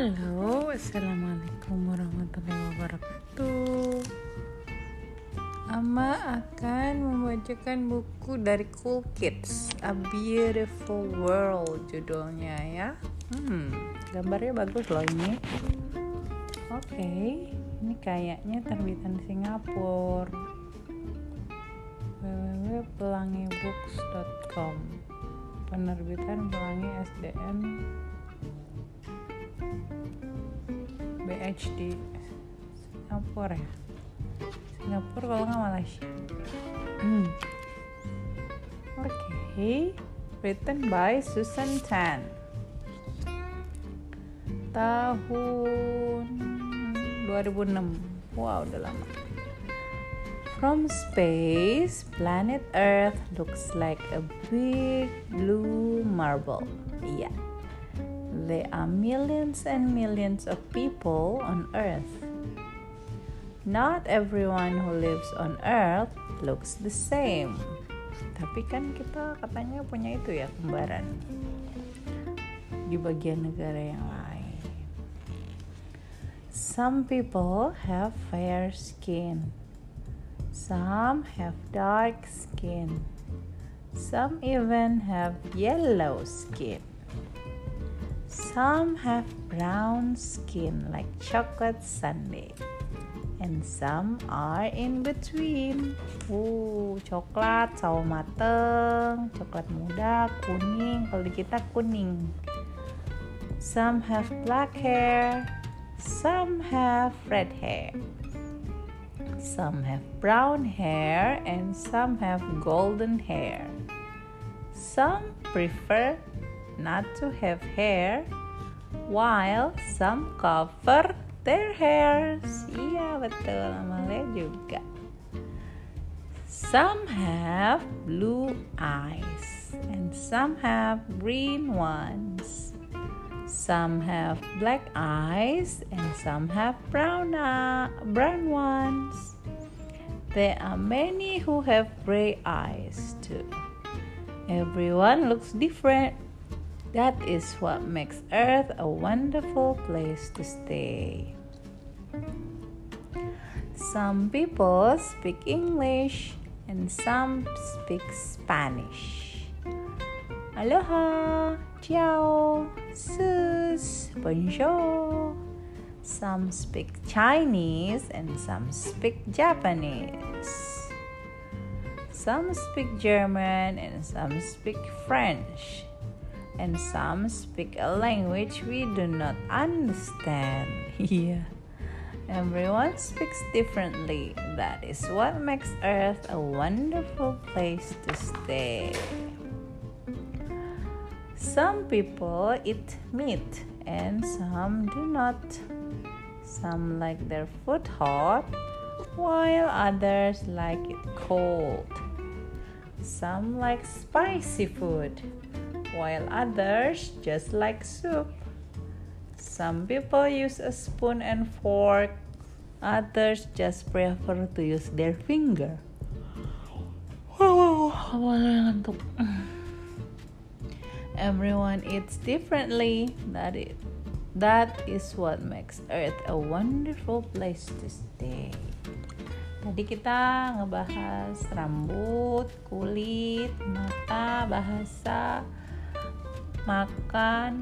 Halo, Assalamualaikum warahmatullahi wabarakatuh. Ama akan membacakan buku dari Cool Kids A Beautiful World judulnya ya. Hmm, gambarnya bagus loh ini. Oke, ini kayaknya terbitan Singapura. www.pelangibooks.com Penerbitan Pelangi SDN BHD Singapura ya Singapura kalau nggak Malaysia hmm. oke okay. written by Susan Tan tahun 2006 wow udah lama From space, planet Earth looks like a big blue marble. Yeah, there are millions and millions of people on Earth. Not everyone who lives on Earth looks the same. Tapi kan kita katanya punya itu ya kembaran di bagian negara yang lain. Some people have fair skin. Some have dark skin. Some even have yellow skin. Some have brown skin like chocolate sundae. And some are in between. Uh, coklat, sawo mateng, coklat muda, kuning. Kalau di kita kuning. Some have black hair. Some have red hair. Some have brown hair and some have golden hair. Some prefer not to have hair, while some cover their hairs. Iya betul, juga. Some have blue eyes and some have green ones. Some have black eyes and some have brown, uh, brown ones. There are many who have gray eyes too. Everyone looks different that is what makes Earth a wonderful place to stay. Some people speak English and some speak Spanish. Aloha, ciao, sus, bonjour. Some speak Chinese and some speak Japanese. Some speak German and some speak French and some speak a language we do not understand. yeah. Everyone speaks differently. That is what makes Earth a wonderful place to stay. Some people eat meat and some do not. Some like their food hot while others like it cold. Some like spicy food while others just like soup. Some people use a spoon and fork, others just prefer to use their finger. Everyone eats differently. That is, that is what makes Earth a wonderful place to stay. Tadi kita ngebahas rambut, kulit, mata, bahasa, makan.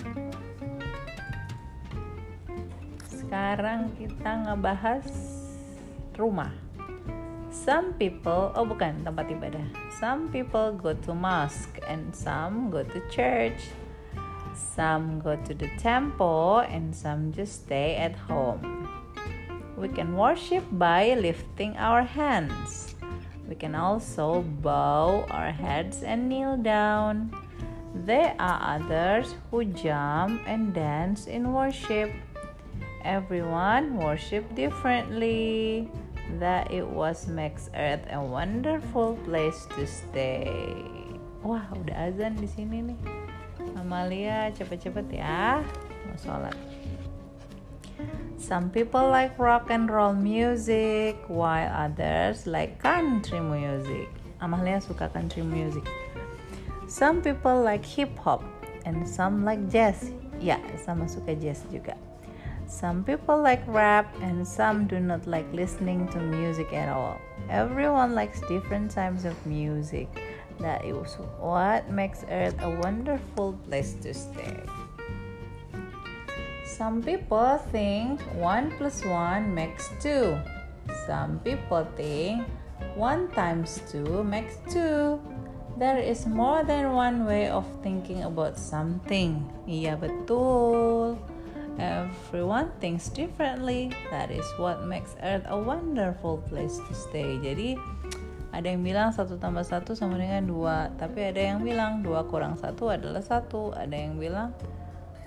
Sekarang kita ngebahas rumah. Some people, oh bukan tempat ibadah. Some people go to mosque and some go to church. Some go to the temple and some just stay at home. We can worship by lifting our hands. We can also bow our heads and kneel down. There are others who jump and dance in worship. Everyone worship differently. That it was makes earth a wonderful place to stay. Wah, udah azan di sini nih. Amalia, cepet-cepet ya. Mau sholat. Some people like rock and roll music, while others like country music. Amalia suka country music. Some people like hip hop and some like jazz. Ya, sama suka jazz juga. Some people like rap and some do not like listening to music at all. Everyone likes different types of music. That is what makes Earth a wonderful place to stay. Some people think 1 plus 1 makes 2. Some people think 1 times 2 makes 2. There is more than one way of thinking about something. Iya betul. Everyone thinks differently. That is what makes Earth a wonderful place to stay. Jadi ada yang bilang satu tambah satu sama dengan dua, tapi ada yang bilang dua kurang satu adalah satu. Ada yang bilang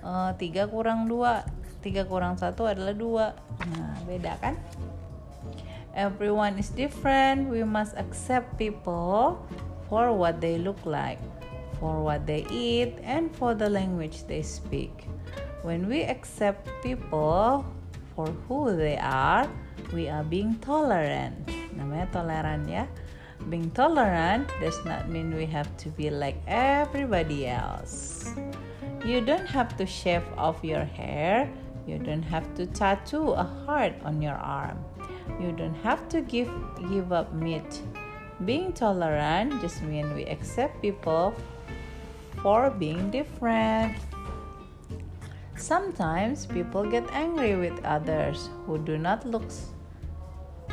uh, tiga kurang dua, tiga kurang satu adalah dua. Nah beda kan? Everyone is different. We must accept people for what they look like, for what they eat, and for the language they speak. When we accept people for who they are, we are being tolerant. Namanya toleran ya. Being tolerant does not mean we have to be like everybody else. You don't have to shave off your hair. You don't have to tattoo a heart on your arm. You don't have to give give up meat. Being tolerant just means we accept people for being different. Sometimes people get angry with others who do not look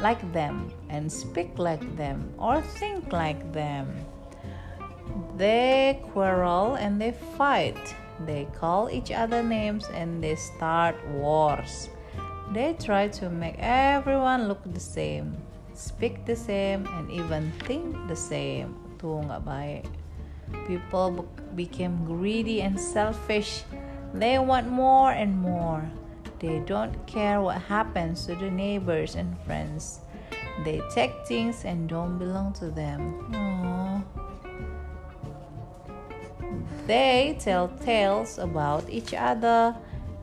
like them and speak like them or think like them. They quarrel and they fight. They call each other names and they start wars. They try to make everyone look the same, speak the same, and even think the same. Nggak baik. Eh? People became greedy and selfish they want more and more. They don't care what happens to the neighbors and friends. They take things and don't belong to them. Aww. They tell tales about each other.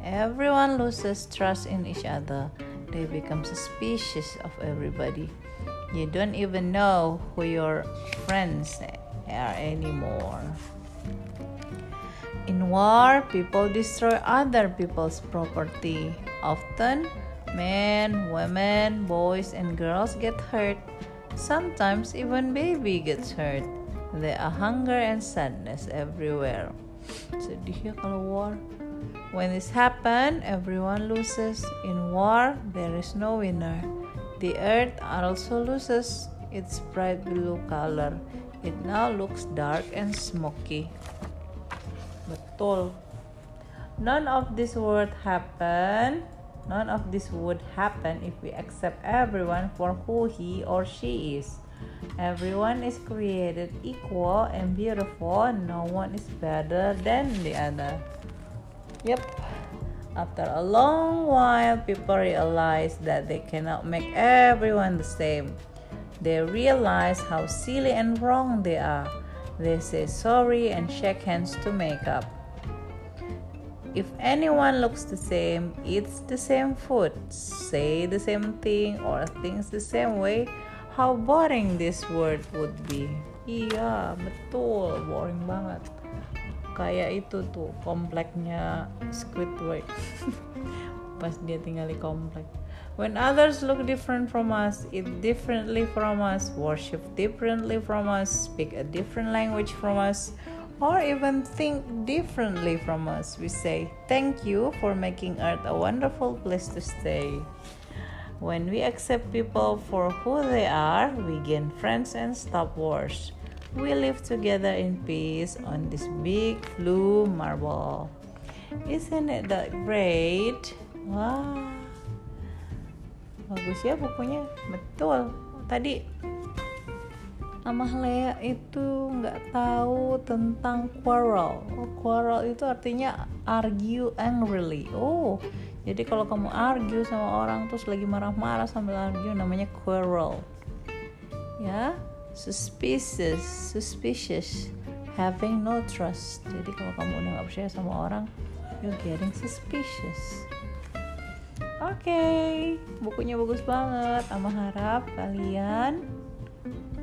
Everyone loses trust in each other. They become suspicious of everybody. You don't even know who your friends are anymore. In war, people destroy other people's property. Often, men, women, boys, and girls get hurt. Sometimes even baby gets hurt. There are hunger and sadness everywhere. Sedih ya kalau war. When this happen, everyone loses. In war, there is no winner. The earth also loses its bright blue color. It now looks dark and smoky. Betul. None of this would happen. None of this would happen if we accept everyone for who he or she is. Everyone is created equal and beautiful. No one is better than the other. Yep. After a long while, people realize that they cannot make everyone the same. They realize how silly and wrong they are. They say sorry and shake hands to make up. If anyone looks the same, eats the same food, say the same thing, or thinks the same way, how boring this world would be. Iya, betul, boring banget. Kayak itu tuh kompleknya Squidward. Pas dia tinggal di komplek. When others look different from us, eat differently from us, worship differently from us, speak a different language from us, or even think differently from us, we say, Thank you for making Earth a wonderful place to stay. When we accept people for who they are, we gain friends and stop wars. We live together in peace on this big blue marble. Isn't it that great? Wow. bagus ya bukunya betul tadi Amah Lea itu nggak tahu tentang quarrel. Oh, quarrel itu artinya argue angrily. Oh, jadi kalau kamu argue sama orang terus lagi marah-marah sambil argue namanya quarrel. Ya, suspicious, suspicious, having no trust. Jadi kalau kamu udah nggak percaya sama orang, you're getting suspicious. Oke, okay, bukunya bagus banget. Ama harap kalian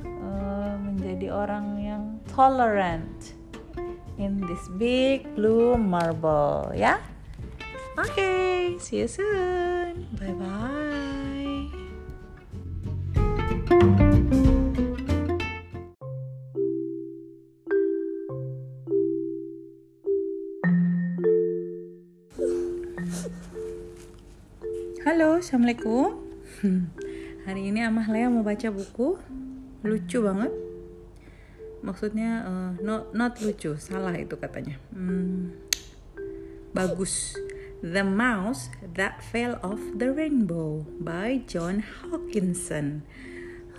uh, menjadi orang yang tolerant in this big blue marble, ya. Oke, okay, see you soon. Bye bye. Assalamualaikum. Hari ini Amah Lea mau baca buku lucu banget. Maksudnya uh, not not lucu, salah itu katanya. Hmm, bagus. The Mouse That Fell Off the Rainbow by John Hawkinson.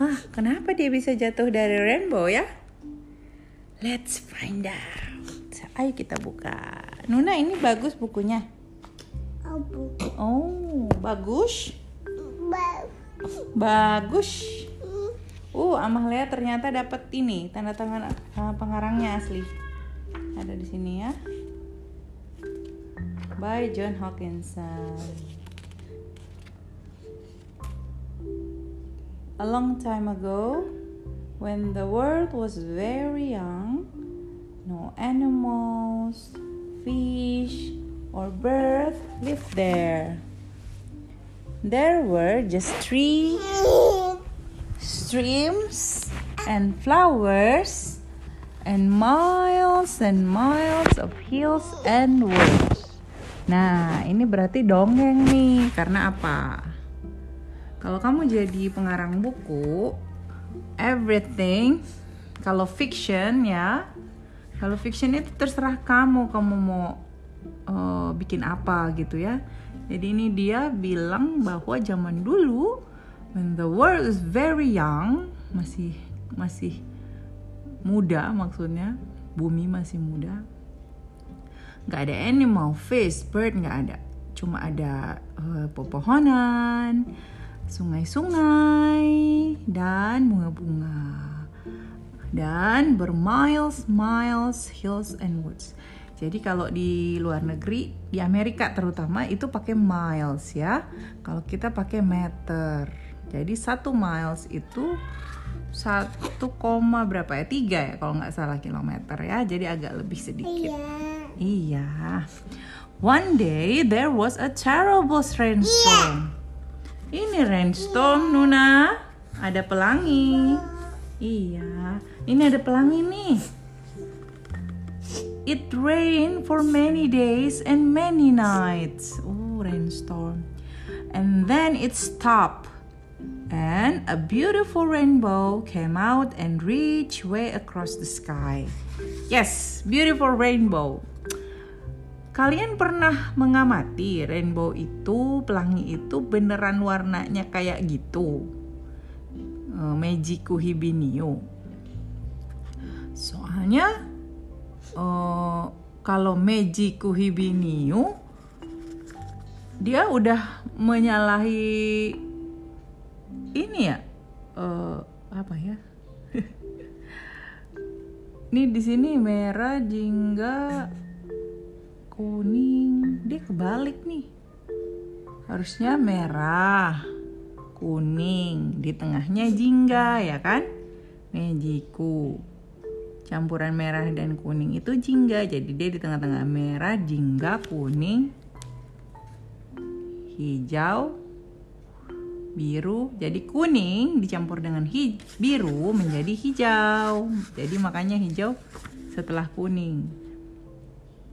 Hah, kenapa dia bisa jatuh dari rainbow ya? Let's find out. Ayo kita buka. Nuna ini bagus bukunya. Oh, bagus. Bagus. Uh, Amalia ternyata dapat ini tanda tangan uh, pengarangnya asli. Ada di sini ya by John Hawkinson. A long time ago, when the world was very young, no animals, fish, or birds lived there. There were just trees, streams, and flowers, and miles and miles of hills and woods. Nah, ini berarti dongeng nih. Karena apa? Kalau kamu jadi pengarang buku, everything kalau fiction ya, kalau fiction itu terserah kamu kamu mau uh, bikin apa gitu ya. Jadi ini dia bilang bahwa zaman dulu when the world is very young, masih masih muda maksudnya, bumi masih muda nggak ada animal, fish, bird nggak ada. Cuma ada uh, pepohonan, sungai-sungai, dan bunga-bunga. Dan bermiles, miles, hills and woods. Jadi kalau di luar negeri, di Amerika terutama itu pakai miles ya. Kalau kita pakai meter. Jadi satu miles itu satu koma berapa ya tiga ya kalau nggak salah kilometer ya jadi agak lebih sedikit. Iya. Iya. One day there was a terrible rainstorm. Iya. Ini rainstorm Nuna. Ada pelangi. Iya. Ini ada pelangi nih. It rained for many days and many nights. Oh, rainstorm. And then it stopped. And a beautiful rainbow came out and reached way across the sky. Yes, beautiful rainbow. Kalian pernah mengamati rainbow itu, pelangi itu beneran warnanya kayak gitu? Uh, Magiku Hibiniu. Soalnya uh, kalau Magiku Hibiniu dia udah menyalahi ini ya? Uh, apa ya? ini di sini merah jingga kuning. Dia kebalik nih. Harusnya merah kuning. Di tengahnya jingga ya kan? Mejiku campuran merah dan kuning itu jingga. Jadi dia di tengah-tengah merah jingga kuning hijau biru. Jadi kuning dicampur dengan biru menjadi hijau. Jadi makanya hijau setelah kuning.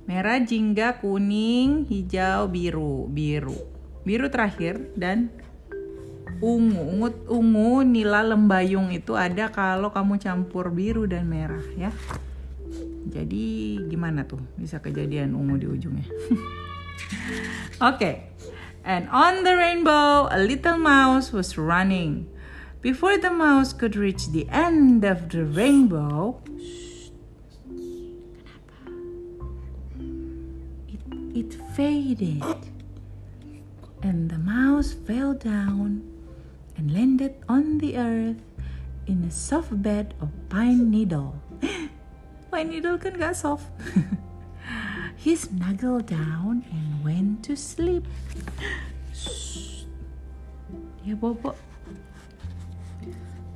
Merah, jingga, kuning, hijau, biru, biru. Biru terakhir dan ungu. Ungu, ungu nila lembayung itu ada kalau kamu campur biru dan merah ya. Jadi gimana tuh bisa kejadian ungu di ujungnya? Oke. okay. And on the rainbow, a little mouse was running. Before the mouse could reach the end of the rainbow, it faded, and the mouse fell down and landed on the earth in a soft bed of pine needle. pine needle kan gak soft. he snuggled down and went to sleep. Dia bobo.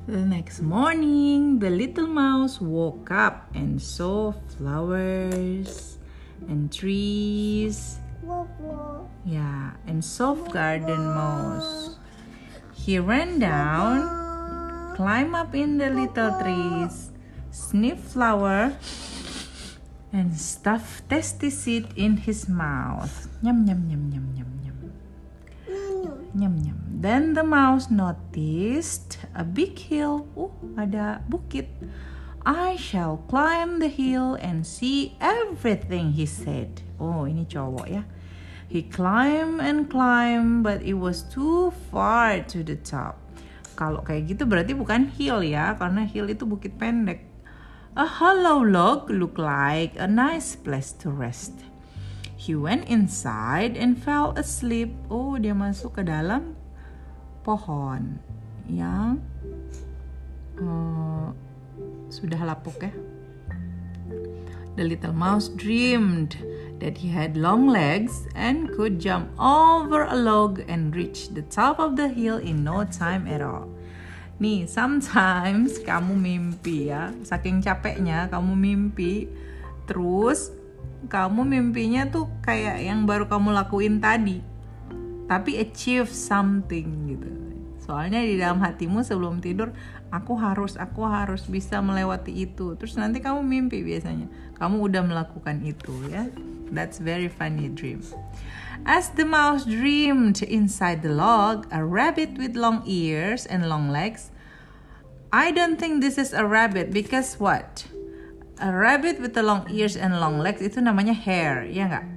The next morning, the little mouse woke up and saw flowers and trees Yeah, and soft garden mouse. He ran down, climb up in the little trees, sniff flower, and stuff tasty seed in his mouth. Nyam nyam nyam nyam nyam nyam. Nyam nyam. Then the mouse noticed a big hill. Uh, ada bukit. I shall climb the hill and see everything, he said. Oh, ini cowok ya. He climbed and climbed, but it was too far to the top. Kalau kayak gitu berarti bukan hill ya, karena hill itu bukit pendek. A hollow log looked like a nice place to rest. He went inside and fell asleep. Oh, dia masuk ke dalam pohon yang uh, sudah lapuk ya. The little mouse dreamed that he had long legs and could jump over a log and reach the top of the hill in no time at all. Nih, sometimes kamu mimpi ya, saking capeknya kamu mimpi, terus kamu mimpinya tuh kayak yang baru kamu lakuin tadi, tapi achieve something gitu. Soalnya di dalam hatimu sebelum tidur, aku harus, aku harus bisa melewati itu. Terus nanti kamu mimpi biasanya, kamu udah melakukan itu ya. That's very funny dream. As the mouse dreamed inside the log, a rabbit with long ears and long legs. I don't think this is a rabbit because what? A rabbit with the long ears and long legs itu namanya hare, ya nggak?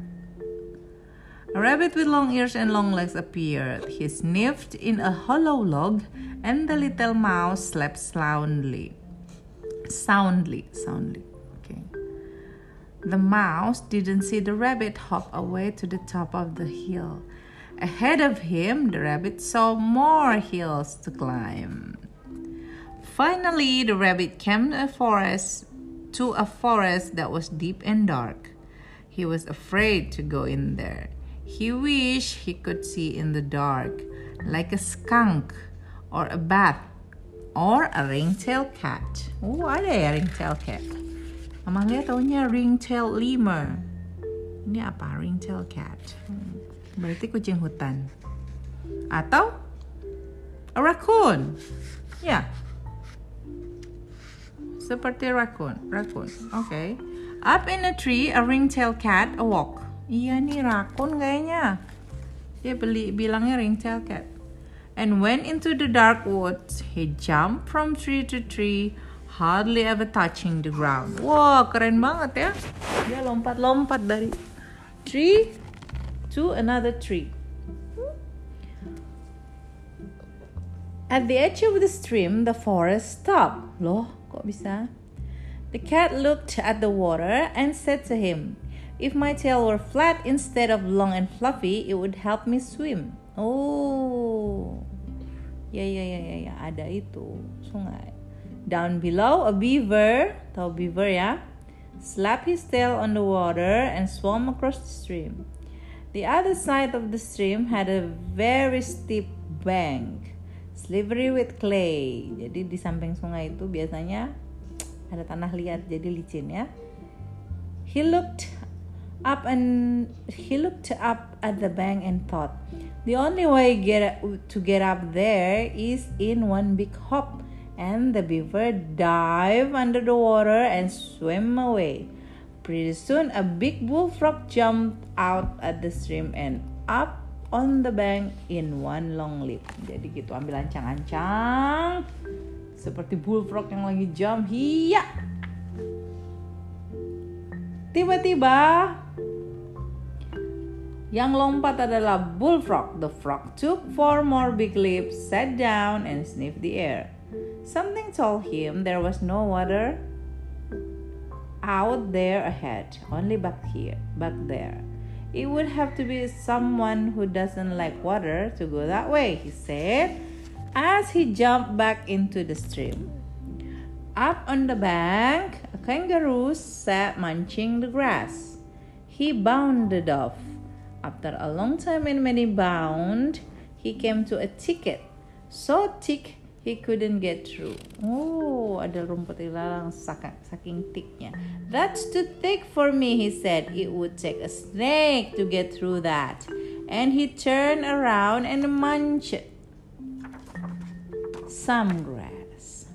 A rabbit with long ears and long legs appeared. He sniffed in a hollow log, and the little mouse slept soundly. Soundly, soundly. The mouse didn't see the rabbit hop away to the top of the hill. Ahead of him, the rabbit saw more hills to climb. Finally, the rabbit came to a forest to a forest that was deep and dark. He was afraid to go in there. He wished he could see in the dark, like a skunk or a bat or a ringtail cat. Oh, ada ya ringtail cat? Amalia taunya ringtail lemur. Ini apa? Ringtail cat. Hmm. Berarti kucing hutan. Atau a raccoon. Ya. Seperti raccoon. Raccoon. Oke. Okay. Up in a tree, a ringtail cat awoke. Iya nih raccoon kayaknya. Dia beli bilangnya ringtail cat. And went into the dark woods. He jumped from tree to tree hardly ever touching the ground. Wah, keren banget ya. Dia lompat-lompat dari tree to another tree. At the edge of the stream, the forest stopped. Loh, kok bisa? The cat looked at the water and said to him, If my tail were flat instead of long and fluffy, it would help me swim. Oh, ya ya ya ya ya, ada itu sungai. Down below, a beaver, tahu beaver ya, slapped his tail on the water and swam across the stream. The other side of the stream had a very steep bank, slippery with clay. Jadi di samping sungai itu biasanya ada tanah liat, jadi licin ya. He looked up and he looked up at the bank and thought, the only way get to get up there is in one big hop and the beaver dived under the water and swam away. Pretty soon, a big bullfrog jumped out at the stream and up on the bank in one long leap. Jadi gitu, ambil ancang-ancang seperti bullfrog yang lagi jump. Hiya! Tiba-tiba yang lompat adalah bullfrog. The frog took four more big leaps, sat down, and sniffed the air. Something told him there was no water out there ahead, only back here, back there. It would have to be someone who doesn't like water to go that way, he said as he jumped back into the stream. Up on the bank, a kangaroo sat munching the grass. He bounded off. After a long time and many bound, he came to a thicket so thick he couldn't get through. Oh, ada rumput ilalang saking thicknya. That's too thick for me, he said. It would take a snake to get through that. And he turned around and munched some grass.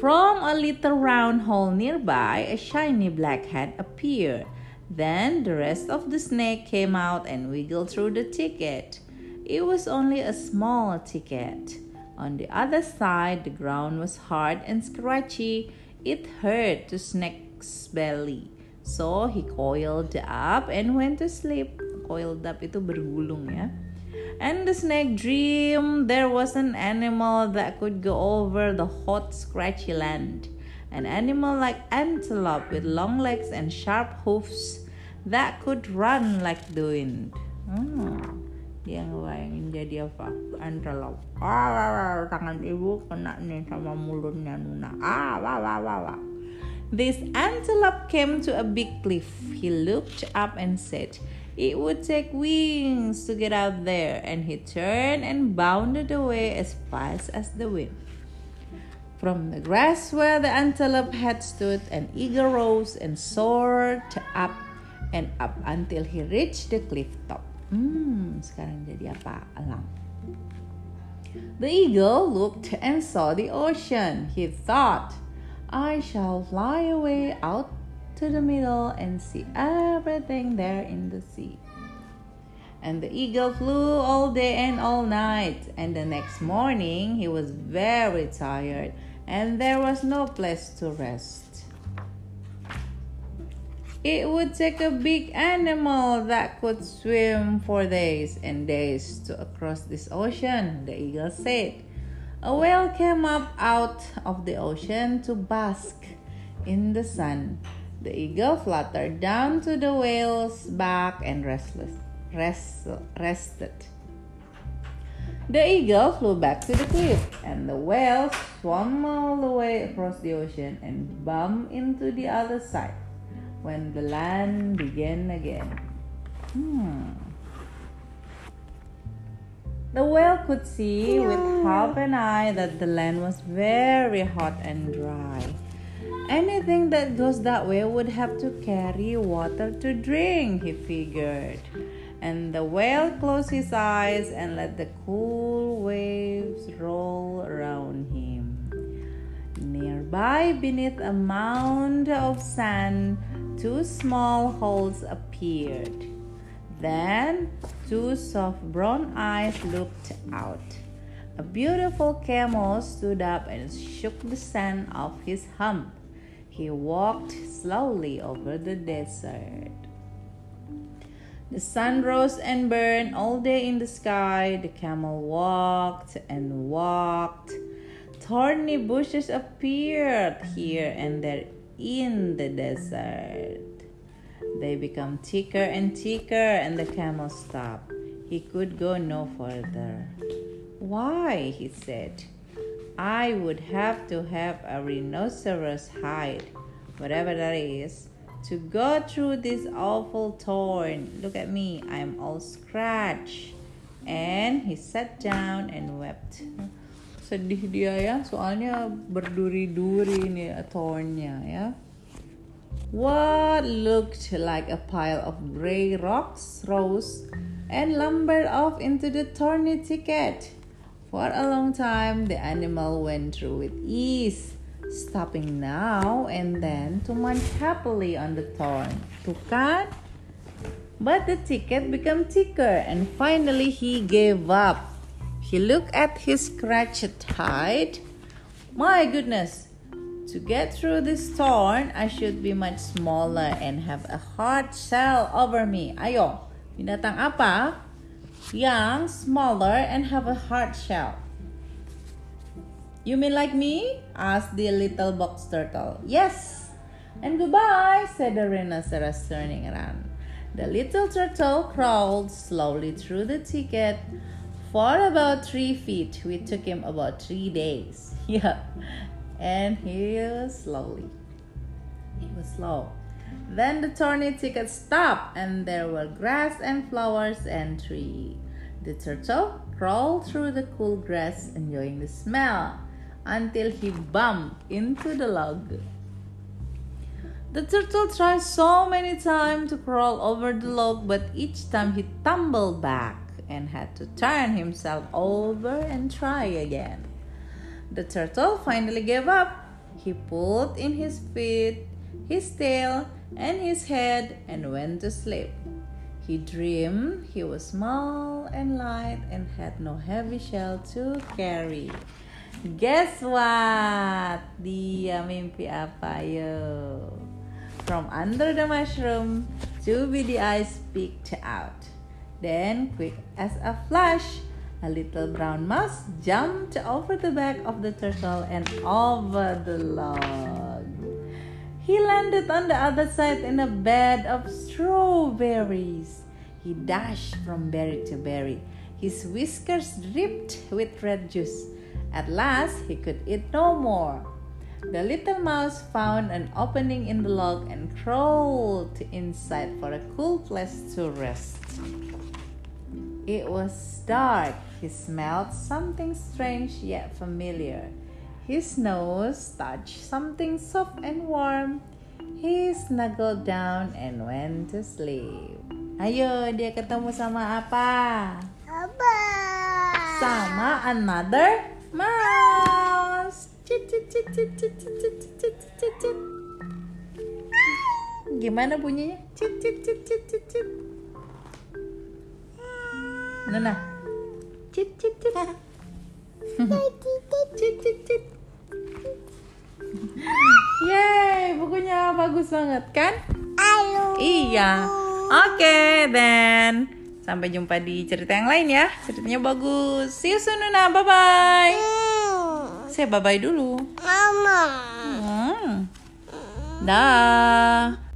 From a little round hole nearby, a shiny black head appeared. Then the rest of the snake came out and wiggled through the thicket. It was only a small thicket. On the other side, the ground was hard and scratchy. It hurt the snake's belly. So he coiled up and went to sleep. Coiled up itu bergulung ya. And the snake dreamed there was an animal that could go over the hot, scratchy land. An animal like antelope with long legs and sharp hoofs that could run like the wind. Hmm. Dia ngebayangin jadi apa? Antelope. Ah, wah, wah, tangan ibu kena nih sama mulutnya Nuna. Ah, wah, wah, wah, wah. This antelope came to a big cliff. He looked up and said, It would take wings to get out there, and he turned and bounded away as fast as the wind. From the grass where the antelope had stood, an eagle rose and soared up and up until he reached the cliff top. Hmm, sekarang jadi apa? Alam. The eagle looked and saw the ocean. He thought, I shall fly away out to the middle and see everything there in the sea. And the eagle flew all day and all night. And the next morning he was very tired, and there was no place to rest. It would take a big animal that could swim for days and days to across this ocean, the eagle said. A whale came up out of the ocean to bask in the sun. The eagle fluttered down to the whale's back and restless, rest, rested. The eagle flew back to the cliff, and the whale swam all the way across the ocean and bumped into the other side when the land began again. Hmm. The whale could see with half an eye that the land was very hot and dry. Anything that goes that way would have to carry water to drink, he figured. And the whale closed his eyes and let the cool waves roll around him. Nearby, beneath a mound of sand, two small holes appeared. Then two soft brown eyes looked out. A beautiful camel stood up and shook the sand off his hump. He walked slowly over the desert. The sun rose and burned all day in the sky. The camel walked and walked. Thorny bushes appeared here and there in the desert. They become thicker and thicker, and the camel stopped. He could go no further. Why? he said. I would have to have a rhinoceros hide, whatever that is, to go through this awful thorn. Look at me, I'm all scratched. And he sat down and wept. Sedih dia ya soalnya berduri-duri nih thornnya ya What looked like a pile of gray rocks rose and lumbered off into the thorny thicket. For a long time, the animal went through with ease, stopping now and then to munch happily on the thorn. Tuh kan? But the thicket became thicker, and finally he gave up he looked at his scratched hide. My goodness, to get through this thorn, I should be much smaller and have a hard shell over me. Ayo, binatang apa? Yang smaller and have a hard shell. You mean like me? asked the little box turtle. Yes. And goodbye, said the rhinoceros turning around. The little turtle crawled slowly through the thicket for about three feet. We took him about three days. Yeah. And he was slowly. He was slow. Then the thorny thicket stopped, and there were grass and flowers and tree. The turtle crawled through the cool grass, enjoying the smell, until he bumped into the log. The turtle tried so many times to crawl over the log, but each time he tumbled back and had to turn himself over and try again. The turtle finally gave up. He pulled in his feet, his tail, and his head and went to sleep. He dreamed he was small and light and had no heavy shell to carry. Guess what? Dia mimpi apa yo? From under the mushroom, beady eyes peeked out. Then, quick as a flash, a little brown mouse jumped over the back of the turtle and over the log. He landed on the other side in a bed of strawberries. He dashed from berry to berry. His whiskers dripped with red juice. At last, he could eat no more. The little mouse found an opening in the log and crawled inside for a cool place to rest. It was dark. He smelled something strange yet familiar. His nose touched something soft and warm. He snuggled down and went to sleep. Ayo, dia ketemu sama apa? Apa? Sama another mouse. Cit, cit, cit, cit, cit, cit, cit, cit, cit, cit. Gimana bunyinya? Cit, cit, cit, cit, cit, cit. Nana. Cit, cit, cit. Cit, cit, cit. Yeay, bukunya bagus banget kan? Ayo. Iya. Oke, then sampai jumpa di cerita yang lain ya. Ceritanya bagus. See you soon, Nuna. Bye bye. Hmm. Saya bye bye dulu. Mama. Hmm. Dah.